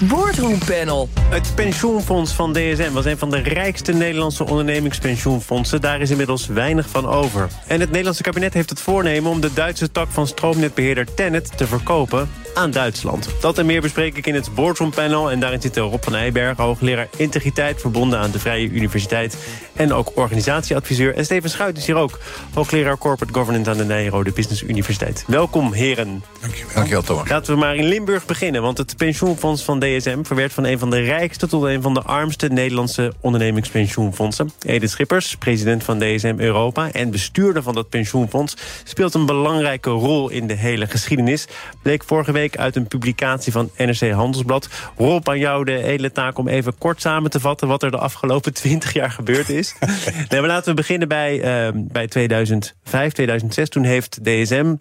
Boardroom Panel. Het pensioenfonds van DSM was een van de rijkste Nederlandse ondernemingspensioenfondsen. Daar is inmiddels weinig van over. En het Nederlandse kabinet heeft het voornemen om de Duitse tak van stroomnetbeheerder Tennet te verkopen aan Duitsland. Dat en meer bespreek ik in het Boardroom Panel. En daarin zitten Rob van Eijberg, hoogleraar integriteit... verbonden aan de Vrije Universiteit en ook organisatieadviseur. En Steven Schuit is hier ook, hoogleraar corporate governance... aan de Nijrode Business Universiteit. Welkom, heren. Dankjewel. Dankjewel, Thomas. Laten we maar in Limburg beginnen, want het pensioenfonds van DSM... verwerkt van een van de rijkste tot een van de armste Nederlandse ondernemingspensioenfondsen. Edith Schippers, president van DSM Europa en bestuurder van dat pensioenfonds... speelt een belangrijke rol in de hele geschiedenis. Bleek vorige week uit een publicatie van NRC Handelsblad. Rob, aan jou de hele taak om even kort samen te vatten... wat er de afgelopen 20 jaar gebeurd is. nee, maar laten we beginnen bij, uh, bij 2005, 2006. Toen heeft DSM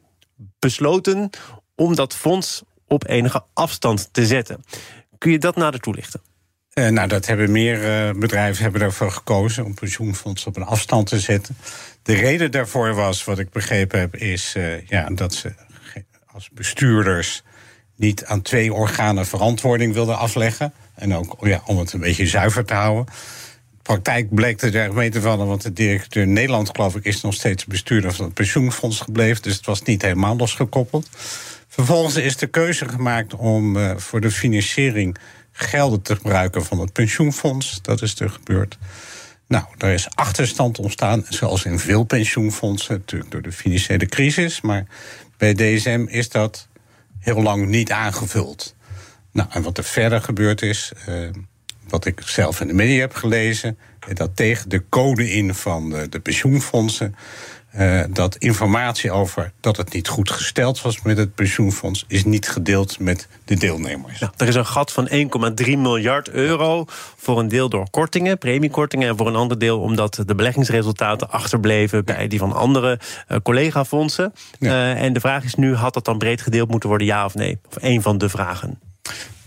besloten om dat fonds op enige afstand te zetten. Kun je dat nader toelichten? Uh, nou, dat hebben meer uh, bedrijven hebben ervoor gekozen om pensioenfonds op een afstand te zetten. De reden daarvoor was, wat ik begrepen heb, is uh, ja, dat ze als bestuurders niet aan twee organen verantwoording wilden afleggen. En ook ja, om het een beetje zuiver te houden. De praktijk bleek er erg mee te vallen, want de directeur Nederland, geloof ik, is nog steeds bestuurder van het pensioenfonds gebleven. Dus het was niet helemaal losgekoppeld. Vervolgens is de keuze gemaakt om uh, voor de financiering gelden te gebruiken van het pensioenfonds. Dat is er gebeurd. Nou, daar is achterstand ontstaan, zoals in veel pensioenfondsen, natuurlijk door de financiële crisis. Maar bij DSM is dat heel lang niet aangevuld. Nou, en wat er verder gebeurd is, uh, wat ik zelf in de media heb gelezen, dat tegen de code in van de pensioenfondsen. Uh, dat informatie over dat het niet goed gesteld was met het pensioenfonds is niet gedeeld met de deelnemers. Er is een gat van 1,3 miljard euro voor een deel door kortingen, premiekortingen, en voor een ander deel omdat de beleggingsresultaten achterbleven bij die van andere uh, collega-fondsen. Ja. Uh, en de vraag is nu: had dat dan breed gedeeld moeten worden, ja of nee? Of een van de vragen.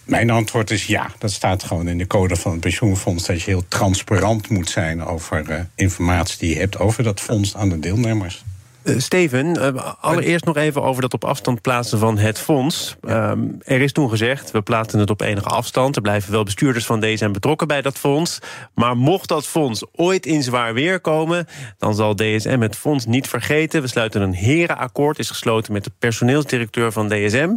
Mijn antwoord is ja. Dat staat gewoon in de code van het pensioenfonds... dat je heel transparant moet zijn over uh, informatie die je hebt... over dat fonds aan de deelnemers. Uh, Steven, uh, allereerst nog even over dat op afstand plaatsen van het fonds. Um, er is toen gezegd, we plaatsen het op enige afstand. Er blijven wel bestuurders van DSM betrokken bij dat fonds. Maar mocht dat fonds ooit in zwaar weer komen... dan zal DSM het fonds niet vergeten. We sluiten een herenakkoord, is gesloten met de personeelsdirecteur van DSM...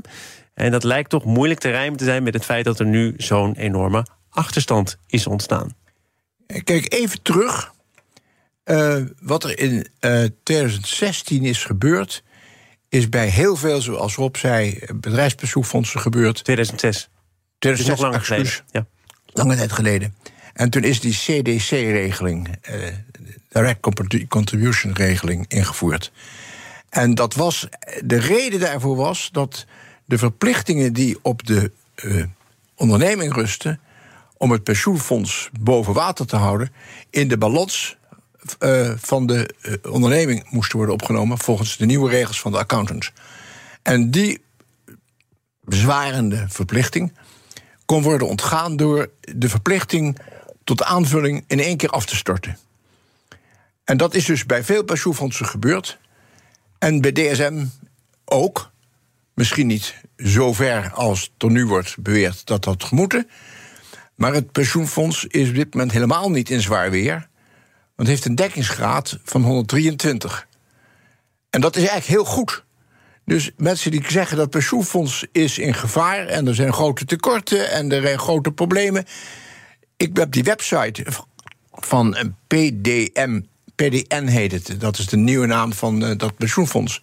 En dat lijkt toch moeilijk te rijmen te zijn met het feit dat er nu zo'n enorme achterstand is ontstaan. Kijk, even terug. Uh, wat er in uh, 2016 is gebeurd, is bij heel veel, zoals Rob zei, bedrijfspensioenfondsen gebeurd. 2006. 2006 nog lang geleden. Ja. Lange tijd geleden. En toen is die CDC-regeling, uh, Direct Contribution-regeling, ingevoerd. En dat was, de reden daarvoor was dat de verplichtingen die op de uh, onderneming rusten om het pensioenfonds boven water te houden, in de balans uh, van de uh, onderneming moesten worden opgenomen volgens de nieuwe regels van de accountants. En die bezwarende verplichting kon worden ontgaan door de verplichting tot aanvulling in één keer af te storten. En dat is dus bij veel pensioenfondsen gebeurd. En bij DSM ook. Misschien niet zo ver als tot nu wordt beweerd dat dat gemoeten. Maar het pensioenfonds is op dit moment helemaal niet in zwaar weer. Want het heeft een dekkingsgraad van 123. En dat is eigenlijk heel goed. Dus mensen die zeggen dat het pensioenfonds is in gevaar... en er zijn grote tekorten en er zijn grote problemen... ik heb die website van PDM, PDN heet het. Dat is de nieuwe naam van uh, dat pensioenfonds.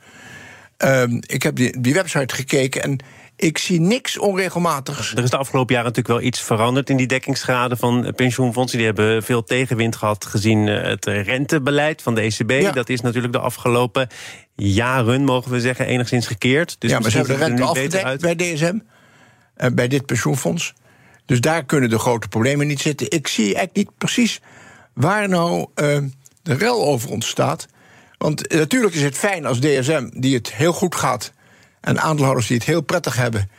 Uh, ik heb die, die website gekeken en ik zie niks onregelmatigs. Er is de afgelopen jaren natuurlijk wel iets veranderd in die dekkingsgraden van pensioenfondsen. Die hebben veel tegenwind gehad gezien het rentebeleid van de ECB. Ja. Dat is natuurlijk de afgelopen jaren, mogen we zeggen, enigszins gekeerd. Dus ja, maar ze hebben de rente afgedekt bij DSM, uh, bij dit pensioenfonds. Dus daar kunnen de grote problemen niet zitten. Ik zie eigenlijk niet precies waar nou uh, de rel over ontstaat. Want natuurlijk is het fijn als DSM, die het heel goed gaat, en aandeelhouders die het heel prettig hebben,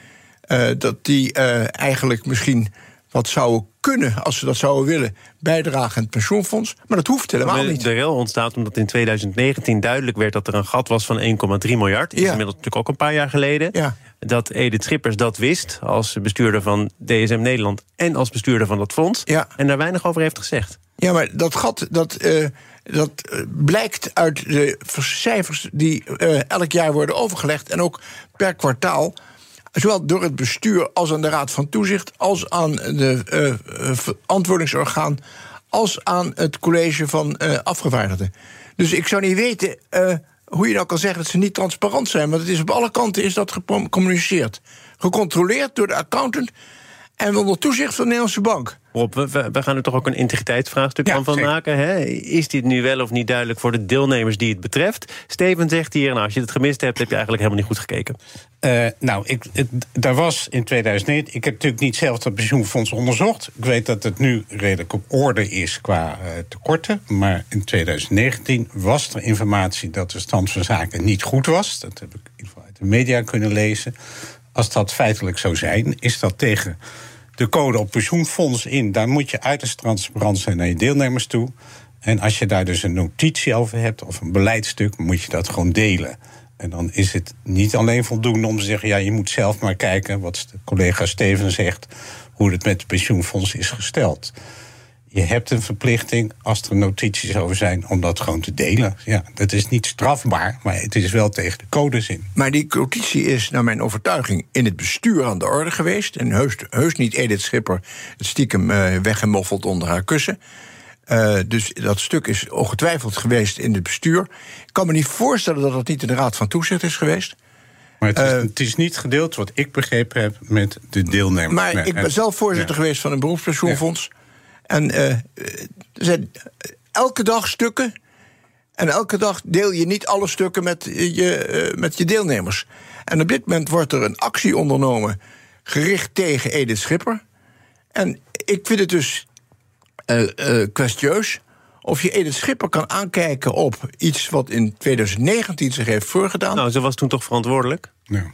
uh, dat die uh, eigenlijk misschien wat zouden kunnen, als ze dat zouden willen, bijdragen aan het pensioenfonds. Maar dat hoeft helemaal niet. De rel ontstaat omdat in 2019 duidelijk werd dat er een gat was van 1,3 miljard. Dat is inmiddels natuurlijk ook een paar jaar geleden. Ja. Dat Edith Schippers dat wist als bestuurder van DSM Nederland en als bestuurder van dat fonds. Ja. En daar weinig over heeft gezegd. Ja, maar dat gat, dat. Uh, dat blijkt uit de cijfers die uh, elk jaar worden overgelegd en ook per kwartaal zowel door het bestuur als aan de Raad van Toezicht, als aan de uh, verantwoordingsorgaan, als aan het college van uh, afgevaardigden. Dus ik zou niet weten hoe je nou kan zeggen dat ze niet transparant zijn, want het is op alle kanten is dat gecommuniceerd. Gecontroleerd door de accountant en onder toezicht van de Nederlandse Bank. Rob, we, we gaan er toch ook een integriteitsvraagstuk Ja, van, zeker. maken. Hè? Is dit nu wel of niet duidelijk voor de deelnemers die het betreft? Steven zegt hier, nou, als je het gemist hebt, heb je eigenlijk helemaal niet goed gekeken. Eh, nou, ik, het, daar was in 2009. Ik heb natuurlijk niet zelf dat pensioenfonds onderzocht. Ik weet dat het nu redelijk op orde is qua eh, tekorten. Maar in 2019 was er informatie dat de stand van zaken niet goed was. Dat heb ik in ieder geval uit de media kunnen lezen. Als dat feitelijk zou zijn, is dat tegen de code op pensioenfonds in. Daar moet je uiterst transparant zijn naar je deelnemers toe. En als je daar dus een notitie over hebt of een beleidstuk, moet je dat gewoon delen. En dan is het niet alleen voldoende om te zeggen: ja, je moet zelf maar kijken, wat de collega Steven zegt, hoe het met het pensioenfonds is gesteld. Je hebt een verplichting, als er notities over zijn, om dat gewoon te delen. Ja, dat is niet strafbaar, maar het is wel tegen de codes in. Maar die notitie is, naar mijn overtuiging, in het bestuur aan de orde geweest. En heus, heus niet Edith Schipper het stiekem uh, weggemoffeld onder haar kussen. Uh, dus dat stuk is ongetwijfeld geweest in het bestuur. Ik kan me niet voorstellen dat dat niet in de Raad van Toezicht is geweest. Maar het is, uh, het is niet gedeeld, wat ik begrepen heb, met de deelnemers. Maar ik ben zelf voorzitter ja. geweest van een beroepspensioenfonds. Ja. En uh, er zijn elke dag stukken. En elke dag deel je niet alle stukken met je, uh, met je deelnemers. En op dit moment wordt er een actie ondernomen. gericht tegen Edith Schipper. En ik vind het dus uh, kwestieus. Of je Edith Schipper kan aankijken op iets wat in 2019 zich heeft voorgedaan. Nou, ze was toen toch verantwoordelijk? Ja.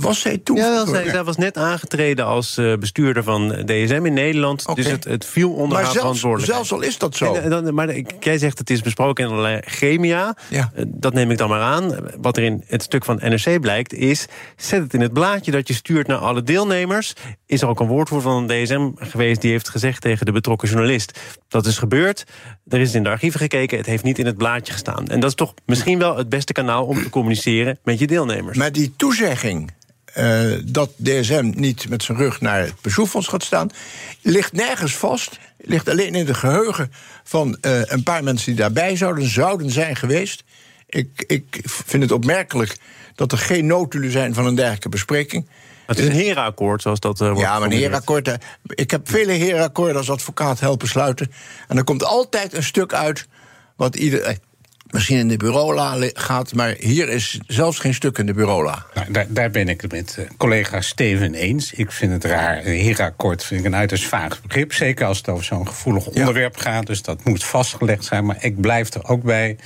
Was zij toen? Ja, wel, zij, zij, was net aangetreden als uh, bestuurder van DSM in Nederland. Okay. Dus het, het, viel onder maar haar zelfs, verantwoordelijkheid. Zelfs al is dat zo. En, dan, maar jij zegt het is besproken in allerlei chemia. Ja. Dat neem ik dan maar aan. Wat er in het stuk van NRC blijkt is... zet het in het blaadje dat je stuurt naar alle deelnemers. Is er ook een woordvoerder van DSM geweest... die heeft gezegd tegen de betrokken journalist... dat is gebeurd, er is in de archieven gekeken... het heeft niet in het blaadje gestaan. En dat is toch misschien wel het beste kanaal... om te communiceren met je deelnemers. Maar die toezegging uh, dat DSM niet met zijn rug naar het pensioenfonds gaat staan, ligt nergens vast. Ligt alleen in het geheugen van uh, een paar mensen die daarbij zouden, zouden zijn geweest. Ik, ik vind het opmerkelijk dat er geen notulen zijn van een dergelijke bespreking. Het is een herenakkoord, zoals dat uh, wordt Ja, maar een herenakkoord. Ik heb vele herenakkoorden als advocaat helpen sluiten. En er komt altijd een stuk uit wat ieder misschien in de bureaula gaat, maar hier is zelfs geen stuk in de bureaula. Nou, daar, daar, ben ik het met uh, collega Steven eens. Ik vind het raar. Een herenakkoord vind ik een uiterst vaag begrip. Zeker als het over zo'n gevoelig ja. onderwerp gaat. Dus dat moet vastgelegd zijn. Maar ik blijf er ook bij.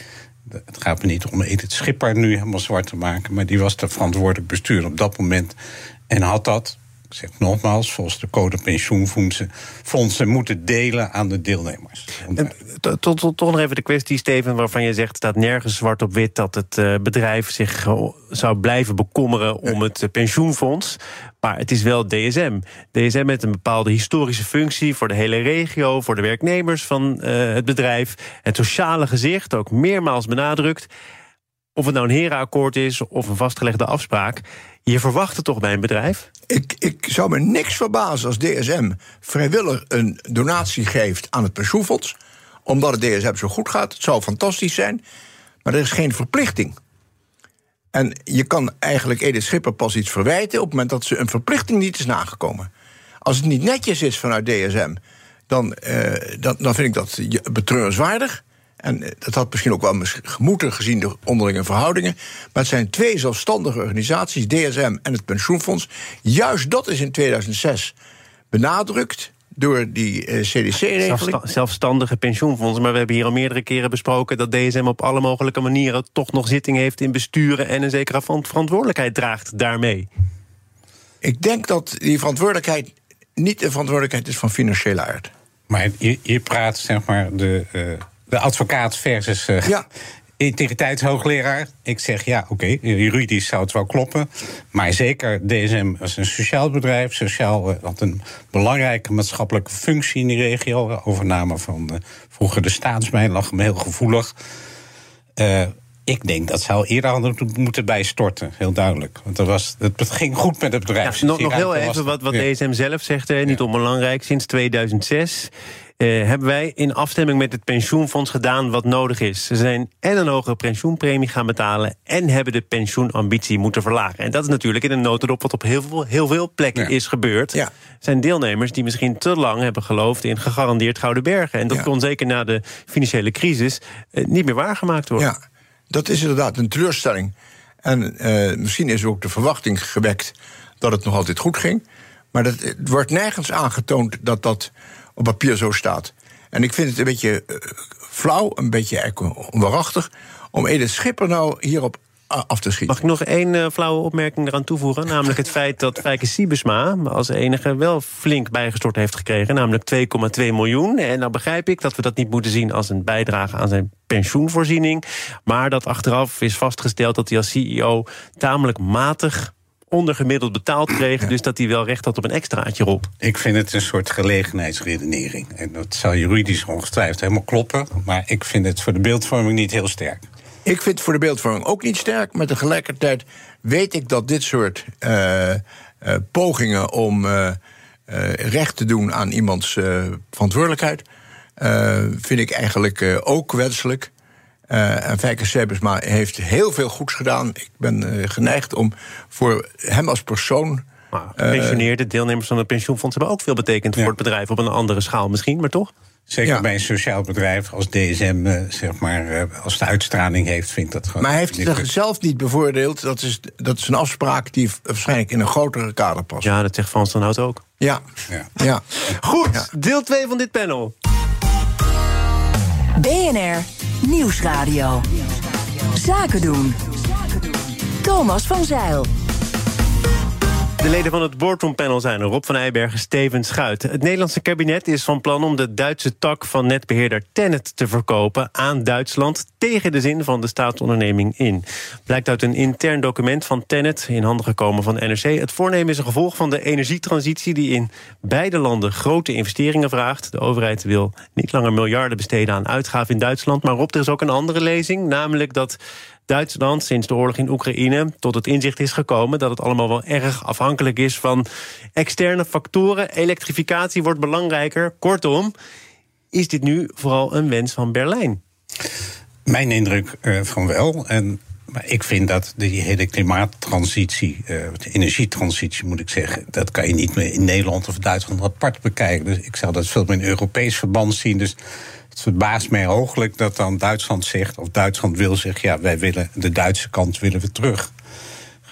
Het gaat me niet om Edith Schipper nu helemaal zwart te maken. Maar die was de verantwoordelijk bestuurder op dat moment. En had dat, ik zeg nogmaals, volgens de code pensioenfondsen fondsen moeten delen aan de deelnemers. Tot, nog even de kwestie, Steven, waarvan je zegt... staat nergens zwart op wit dat het uh, bedrijf zich uh, zou blijven bekommeren... om het uh, pensioenfonds. Maar het is wel DSM. DSM met een bepaalde historische functie voor de hele regio... voor de werknemers van het bedrijf. Het sociale gezicht, ook meermaals benadrukt. Of het nou een herenakkoord is of een vastgelegde afspraak... Je verwacht het toch bij een bedrijf? Ik, ik zou me niks verbazen als DSM vrijwillig een donatie geeft aan het pensioenfonds. Omdat het DSM zo goed gaat. Het zou fantastisch zijn. Maar er is geen verplichting. En je kan eigenlijk Edith Schipper pas iets verwijten op het moment dat ze een verplichting niet is nagekomen. Als het niet netjes is vanuit DSM, dan, uh, dan, dan vind ik dat betreurenswaardig. En dat had misschien ook wel gemoeten gezien de onderlinge verhoudingen. Maar het zijn twee zelfstandige organisaties, DSM en het pensioenfonds. Juist dat is in 2006 benadrukt. door die uh, CDC-regeling. zelfstandige pensioenfondsen. Maar we hebben hier al meerdere keren besproken dat DSM op alle mogelijke manieren toch nog zitting heeft in besturen en een zekere verantwoordelijkheid draagt daarmee. Ik denk dat die verantwoordelijkheid niet de verantwoordelijkheid is van financiële aard. Maar je, je praat zeg maar de, uh, de advocaat versus uh, ja. integriteitshoogleraar. Ik zeg ja, oké, okay, juridisch zou het wel kloppen. Maar zeker DSM als een sociaal bedrijf, sociaal uh, had een belangrijke maatschappelijke functie in die regio. Overname van de, vroeger de staatsmijn lag hem heel gevoelig. Ik denk dat zou eerder hadden moeten bijstorten, heel duidelijk. Want er was, het ging goed met het bedrijf. nog, nog heel even wat, wat DSM zelf zegt, hè, niet onbelangrijk. Sinds 2006 eh, hebben wij in afstemming met het pensioenfonds gedaan wat nodig is. Ze zijn en een hogere pensioenpremie gaan betalen... en hebben de pensioenambitie moeten verlagen. En dat is natuurlijk in een notendop wat op heel veel, heel veel plekken is gebeurd. Ja. zijn deelnemers die misschien te lang hebben geloofd... in gegarandeerd Gouden Bergen. En dat kon zeker na de financiële crisis eh, niet meer waargemaakt worden. Dat is inderdaad een teleurstelling. En uh, misschien is ook de verwachting gewekt dat het nog altijd goed ging. Maar dat, het wordt nergens aangetoond dat dat op papier zo staat. En ik vind het een beetje uh, flauw, een beetje onwaarachtig... om Edith Schipper nou hierop af te schieten. Mag ik nog één uh, flauwe opmerking eraan toevoegen? Namelijk het feit dat Fijke Siebesma als enige wel flink bijgestort heeft gekregen. Namelijk 2,2 miljoen. En nou begrijp ik dat we dat niet moeten zien als een bijdrage aan zijn pensioenvoorziening. Maar dat achteraf is vastgesteld dat hij als CEO tamelijk matig ondergemiddeld betaald kreeg. Dus dat hij wel recht had op een extraatje op. Ik vind het een soort gelegenheidsredenering. En dat zou juridisch ongetwijfeld helemaal kloppen. Maar ik vind het voor de beeldvorming niet heel sterk. Ik vind het voor de beeldvorming ook niet sterk. Maar tegelijkertijd weet ik dat dit soort uh, uh, pogingen om uh, recht te doen aan iemands verantwoordelijkheid. vind ik eigenlijk ook wenselijk. en Fijke Sebesma heeft heel veel goeds gedaan. Ik ben geneigd om voor hem als persoon. Gepensioneerde deelnemers van het pensioenfonds hebben ook veel betekend voor het bedrijf op een andere schaal misschien, maar toch? Zeker bij een sociaal bedrijf als DSM, uh, zeg maar, uh, als de uitstraling heeft, vind ik dat gewoon. Maar hij heeft zich zelf niet bevoordeeld. Dat is, dat is een afspraak die waarschijnlijk in een grotere kader past. Ja, dat zegt Frans dan Hout ook. Ja. ja. ja. Goed, deel 2 van dit panel. BNR Nieuwsradio. Zaken doen. Thomas van Zeil. De leden van het boardroompanel zijn. Rob van Eijbergen, Steven Schuit. Het Nederlandse kabinet is van plan om de Duitse tak van netbeheerder Tennet te verkopen aan Duitsland tegen de zin van de staatsonderneming in. Blijkt uit een intern document van Tennet, in handen gekomen van NRC. Het voornemen is een gevolg van de energietransitie die in beide landen grote investeringen vraagt. De overheid wil niet langer miljarden besteden aan uitgaven in Duitsland. Maar Rob, er is ook een andere lezing, namelijk dat Duitsland sinds de oorlog in Oekraïne tot het inzicht is gekomen dat het allemaal wel erg afhankelijk is van externe factoren. Elektrificatie wordt belangrijker. Kortom, is dit nu vooral een wens van Berlijn? Mijn indruk uh, van wel. En maar ik vind dat die hele klimaattransitie, uh, de energietransitie moet ik zeggen, dat kan je niet meer in Nederland of Duitsland apart bekijken. Dus ik zou dat veel meer in Europees verband zien. Dus het verbaast mij hooglijk dat dan Duitsland zegt, of Duitsland wil zeggen, ja, wij willen de Duitse kant willen we terug.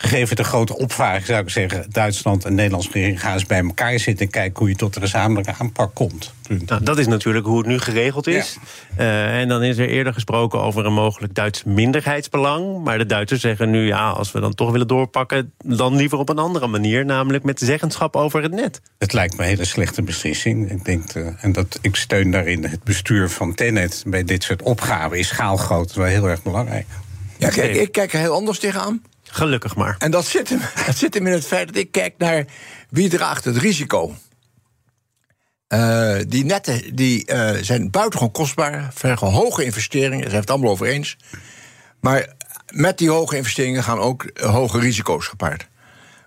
Gegeven de grote opvraag zou ik zeggen, Duitsland en Nederlands regering gaan eens bij elkaar zitten en kijken hoe je tot een gezamenlijke aanpak komt. Nou, dat is natuurlijk hoe het nu geregeld is. Uh, en dan is er eerder gesproken over een mogelijk Duits minderheidsbelang. Maar de Duitsers zeggen nu, ja, als we dan toch willen doorpakken, dan liever op een andere manier, namelijk met zeggenschap over het net. Het lijkt me een hele slechte beslissing. Ik denk, uh, en dat ik steun daarin het bestuur van Tenet bij dit soort opgaven is schaalgroot wel heel erg belangrijk. Ja, kijk, ik kijk er heel anders tegenaan. Gelukkig maar. En dat zit, hem, dat zit hem in het feit dat ik kijk naar wie draagt het risico. Uh, die netten die, uh, zijn buitengewoon kostbaar, vergen hoge investeringen, daar zijn het allemaal over eens. Maar met die hoge investeringen gaan ook hoge risico's gepaard.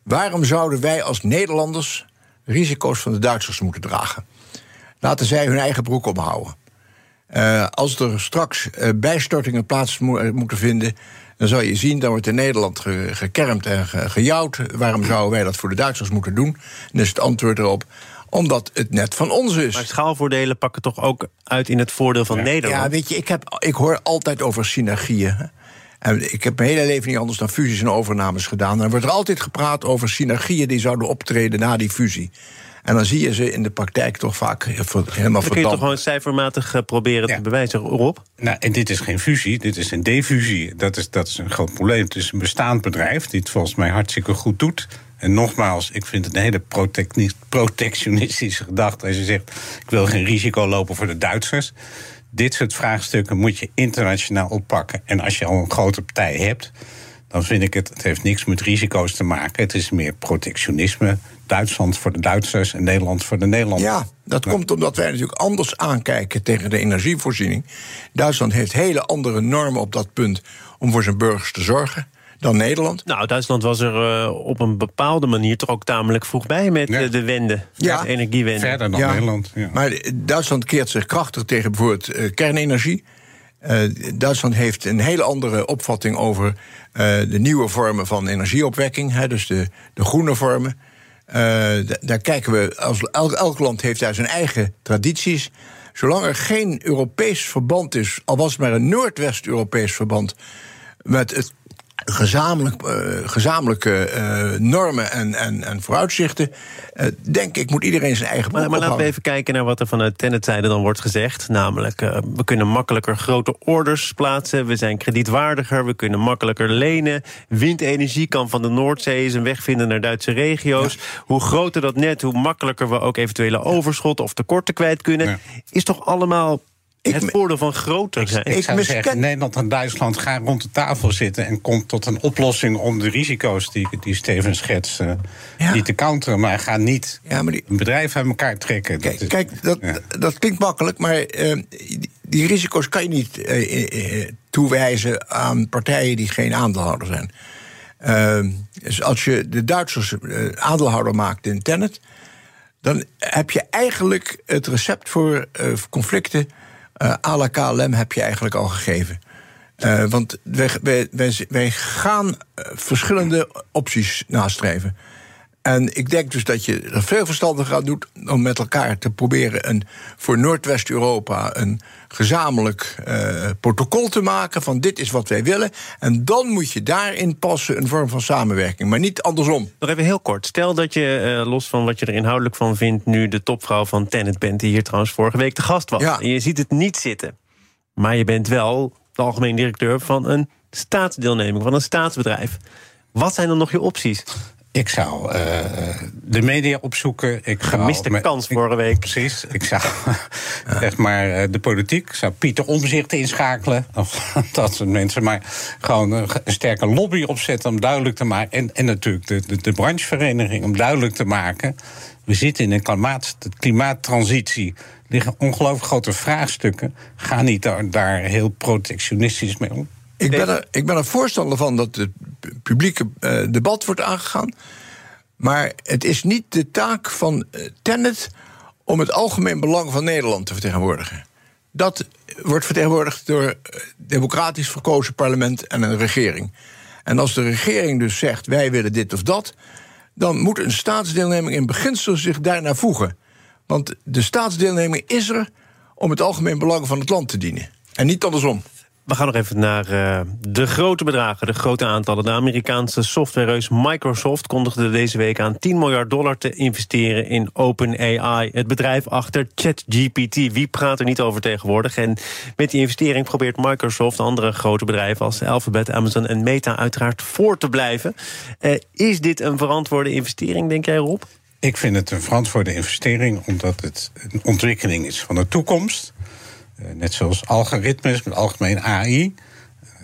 Waarom zouden wij als Nederlanders risico's van de Duitsers moeten dragen? Laten zij hun eigen broek ophouden. Als er straks bijstortingen plaats mo moeten vinden, dan zal je zien, dan wordt in Nederland ge gekermd en ge gejouwd. Waarom zouden wij dat voor de Duitsers moeten doen? En is het antwoord erop omdat het net van ons is. Maar schaalvoordelen pakken toch ook uit in het voordeel van Nederland? Ja, weet je, ik, heb, ik hoor altijd over synergieën. En ik heb mijn hele leven niet anders dan fusies en overnames gedaan. En er wordt er altijd gepraat over synergieën die zouden optreden na die fusie. En dan zie je ze in de praktijk toch vaak helemaal Dan kun je toch verdampen. gewoon cijfermatig eh, proberen Ja. te bewijzen, Rob? Nou, en dit is geen fusie, dit is een defusie. Dat is, dat is een groot probleem. Het is een bestaand bedrijf die het volgens mij hartstikke goed doet. En nogmaals, ik vind het een hele protectionistische gedachte als je zegt: ik wil geen risico lopen voor de Duitsers. Dit soort vraagstukken moet je internationaal oppakken. En als je al een grote partij hebt, dan vind ik het, het heeft niks met risico's te maken. Het is meer protectionisme. Duitsland voor de Duitsers en Nederland voor de Nederlanders. Ja, dat komt omdat wij natuurlijk anders aankijken tegen de energievoorziening. Duitsland heeft hele andere normen op dat punt om voor zijn burgers te zorgen dan Nederland. Nou, Duitsland was er eh, op een bepaalde manier toch ook tamelijk vroeg bij met Ja. eh, de wende. Ja. de energiewende. Verder dan Ja, Nederland. Ja. Maar Duitsland keert zich krachtig tegen bijvoorbeeld eh, kernenergie. Eh, Duitsland heeft een hele andere opvatting over eh, de nieuwe vormen van energieopwekking, hè, dus de, de groene vormen. Eh, daar kijken we, als, elk, elk land heeft daar zijn eigen tradities. Zolang er geen Europees verband is, al was het maar een Noordwest-Europees verband, met het gezamenlijk, eh, gezamenlijke eh, normen en, en, en vooruitzichten, eh, denk ik, moet iedereen zijn eigen Maar, broek maar laten we even kijken naar wat er vanuit Tennetzijde dan wordt gezegd. Namelijk, we kunnen makkelijker grote orders plaatsen. We zijn kredietwaardiger. We kunnen makkelijker lenen. Windenergie kan van de Noordzee zijn weg vinden naar Duitse regio's. Hoe groter dat net, hoe makkelijker we ook eventuele overschotten of tekorten kwijt kunnen. Ja. Is toch allemaal Ik het voordeel van groter zijn? Ik Ik zou misken- zeggen, Nederland en Duitsland gaan rond de tafel zitten... en komt tot een oplossing om de risico's die, die Steven schetst... eh, Ja. die te counteren, maar ga niet Ja, maar die- een bedrijf uit elkaar trekken. Kijk, Dat is- kijk dat, ja. dat klinkt makkelijk, maar eh, die, die risico's kan je niet eh, eh, eh, toewijzen aan partijen die geen aandeelhouder zijn. Eh, dus als je de Duitsers eh, aandeelhouder maakt in Tennet, dan heb je eigenlijk het recept voor eh, conflicten à la KLM heb je eigenlijk al gegeven. Eh, want wij, wij gaan eh, verschillende opties nastreven. En ik denk dus dat je er veel verstandiger aan doet om met elkaar te proberen een, voor Noordwest-Europa een gezamenlijk eh, protocol te maken van dit is wat wij willen. En dan moet je daarin passen een vorm van samenwerking, maar niet andersom. Nog even heel kort. Stel dat je, eh, los van wat je er inhoudelijk van vindt... nu de topvrouw van Tennet bent, die hier trouwens vorige week te gast was. Ja. En je ziet het niet zitten. Maar je bent wel de algemeen directeur van een staatsdeelneming... van een staatsbedrijf. Wat zijn dan nog je opties? Ik zou eh, de media opzoeken. Ik Gemiste met- kans ik- vorige week. Precies. Ik zou zeg maar eh, de politiek, zou Pieter Omzicht inschakelen. Of dat soort mensen. Maar gewoon een, een sterke lobby opzetten om duidelijk te maken. En, en natuurlijk de, de, de branchevereniging om duidelijk te maken. We zitten in een klimaat, de klimaattransitie. Er liggen ongelooflijk grote vraagstukken. Ga niet daar, daar heel protectionistisch mee om. Ik ben, er, ik ben er voorstander van dat het pu- publieke eh, debat wordt aangegaan. Maar het is niet de taak van eh, Tennet om het algemeen belang van Nederland te vertegenwoordigen. Dat wordt vertegenwoordigd door eh, democratisch verkozen parlement en een regering. En als de regering dus zegt wij willen dit of dat, dan moet een staatsdeelneming in beginsel zich daarnaar voegen. Want de staatsdeelneming is er om het algemeen belang van het land te dienen. En niet andersom. We gaan nog even naar eh, de grote bedragen, de grote aantallen. De Amerikaanse softwarereus Microsoft kondigde deze week aan 10 miljard dollar te investeren in OpenAI, het bedrijf achter ChatGPT. Wie praat er niet over tegenwoordig? En met die investering probeert Microsoft andere grote bedrijven als Alphabet, Amazon en Meta uiteraard voor te blijven. Eh, is dit een verantwoorde investering, denk jij, Rob? Ik vind het een verantwoorde investering, omdat het een ontwikkeling is van de toekomst. Eh, net zoals algoritmes met algemeen AI.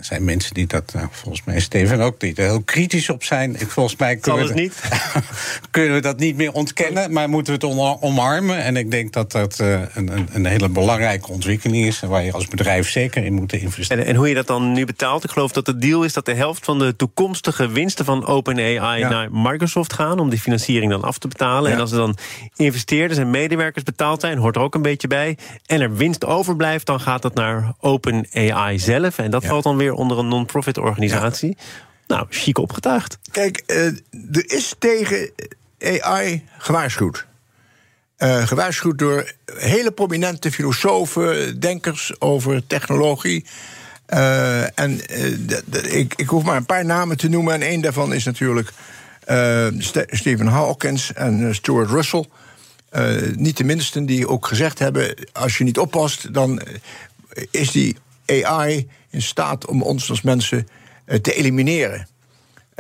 Er zijn mensen die dat, nou, volgens mij Steven ook, die er heel kritisch op zijn. Ik, volgens mij kunnen we, het niet? kunnen we dat niet meer ontkennen, maar moeten we het om- omarmen. En ik denk dat dat eh, een, een, een hele belangrijke ontwikkeling is, waar je als bedrijf zeker in moet investeren. En, en hoe je dat dan nu betaalt? Ik geloof dat de deal is dat de helft van de toekomstige winsten van OpenAI Ja. naar Microsoft gaan om die financiering dan af te betalen. Ja. En als er dan investeerders en medewerkers betaald zijn, hoort er ook een beetje bij. En er winst overblijft, dan gaat dat naar OpenAI zelf. En dat Ja. valt dan weer onder een non-profit organisatie. Nou, chic opgetuigd. Kijk, eh, er is tegen AI gewaarschuwd. Eh, gewaarschuwd door hele prominente filosofen, denkers over technologie. Eh, en ik, ik hoef maar een paar namen te noemen. En één daarvan is natuurlijk Ste- Stephen Hawkins en Stuart Russell. niet de minsten die ook gezegd hebben: als je niet oppast, dan is die AI in staat om ons als mensen eh, te elimineren.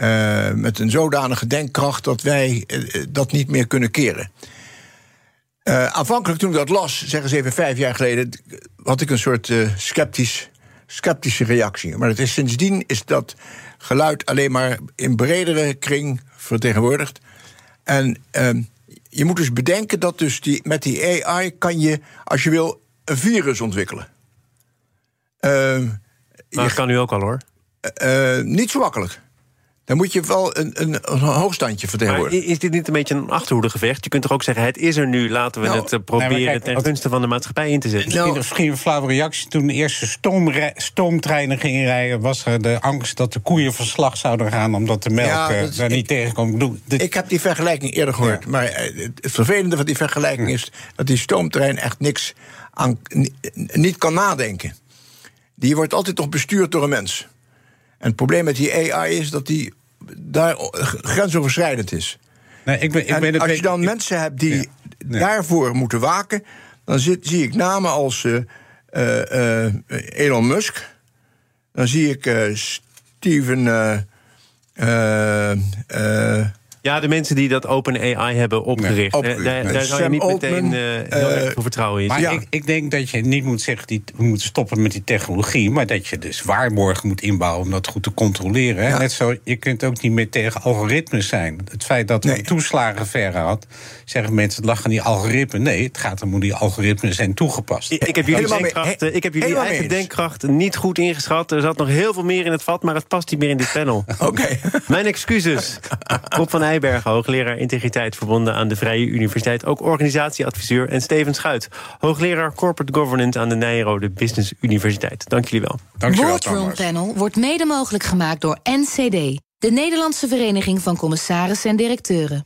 Eh, met een zodanige denkkracht dat wij eh, dat niet meer kunnen keren. Eh, aanvankelijk toen ik dat las, zeg eens even vijf jaar geleden, had ik een soort sceptisch, sceptische reactie. Maar het is, sindsdien is dat geluid alleen maar in bredere kring vertegenwoordigd. En ehm, je moet dus bedenken dat dus die, met die AI kan je, als je wil, een virus ontwikkelen. Maar dat kan nu ook al hoor. eh, niet zo makkelijk. Dan moet je wel een, een, een hoogstandje vertegenwoordigen. is dit niet een beetje een achterhoedegevecht? Je kunt toch ook zeggen, het is er nu, laten we Nou, het eh, proberen nee, maar kijk, ten gunste van de maatschappij in te zetten. Nou- Misschien een flauwe reactie. Toen de eerste stoomre- stoomtreinen gingen rijden... was er de angst dat de koeien verslag zouden gaan... omdat de melk Ja, eh, dat is- daar ik- niet tegenkomt. Ik bedoel, dit- Ik heb die vergelijking eerder gehoord. Maar eh, het vervelende van die vergelijking is dat die stoomtrein echt niks aan, ni- niet kan nadenken. Die wordt altijd nog bestuurd door een mens. En het probleem met die AI is dat die daar grensoverschrijdend is. nee, ik ben, ik En ben als je dan ik- mensen hebt die Ja. Ja. daarvoor moeten waken, dan zit, zie ik namen als eh, eh, eh, Elon Musk. Dan zie ik Steven. Eh, eh, eh, Ja, de mensen die dat Open AI hebben opgericht. Eh, daar, nee, daar zou je Sam niet meteen Altman, eh, heel eh, erg veel vertrouwen in Maar. Ja. ik, ik denk dat je niet moet zeggen, die, we moeten stoppen met die technologie... maar dat je dus waarborgen moet inbouwen om dat goed te controleren. Ja. Net zo, je kunt ook niet meer tegen algoritmes zijn. Het feit dat we Nee. een toeslagenverre had... zeggen mensen, het lag aan die algoritme. Nee, het gaat om hoe die algoritmes zijn toegepast. Ik ik heb jullie, denkkracht, eh, ik heb jullie helemaal eigen denkkracht niet goed ingeschat. Er zat nog heel veel meer in het vat, maar het past niet meer in dit panel. Oké. Mijn excuses. Rob van Eijbergen, hoogleraar integriteit verbonden aan de Vrije Universiteit. Ook organisatieadviseur. En Steven Schuit, hoogleraar corporate governance aan de Nijrode Business Universiteit. Dank jullie wel. Dankjewel, Boardroom Thomas. Panel wordt mede mogelijk gemaakt door NCD, de Nederlandse Vereniging van Commissarissen en Directeuren.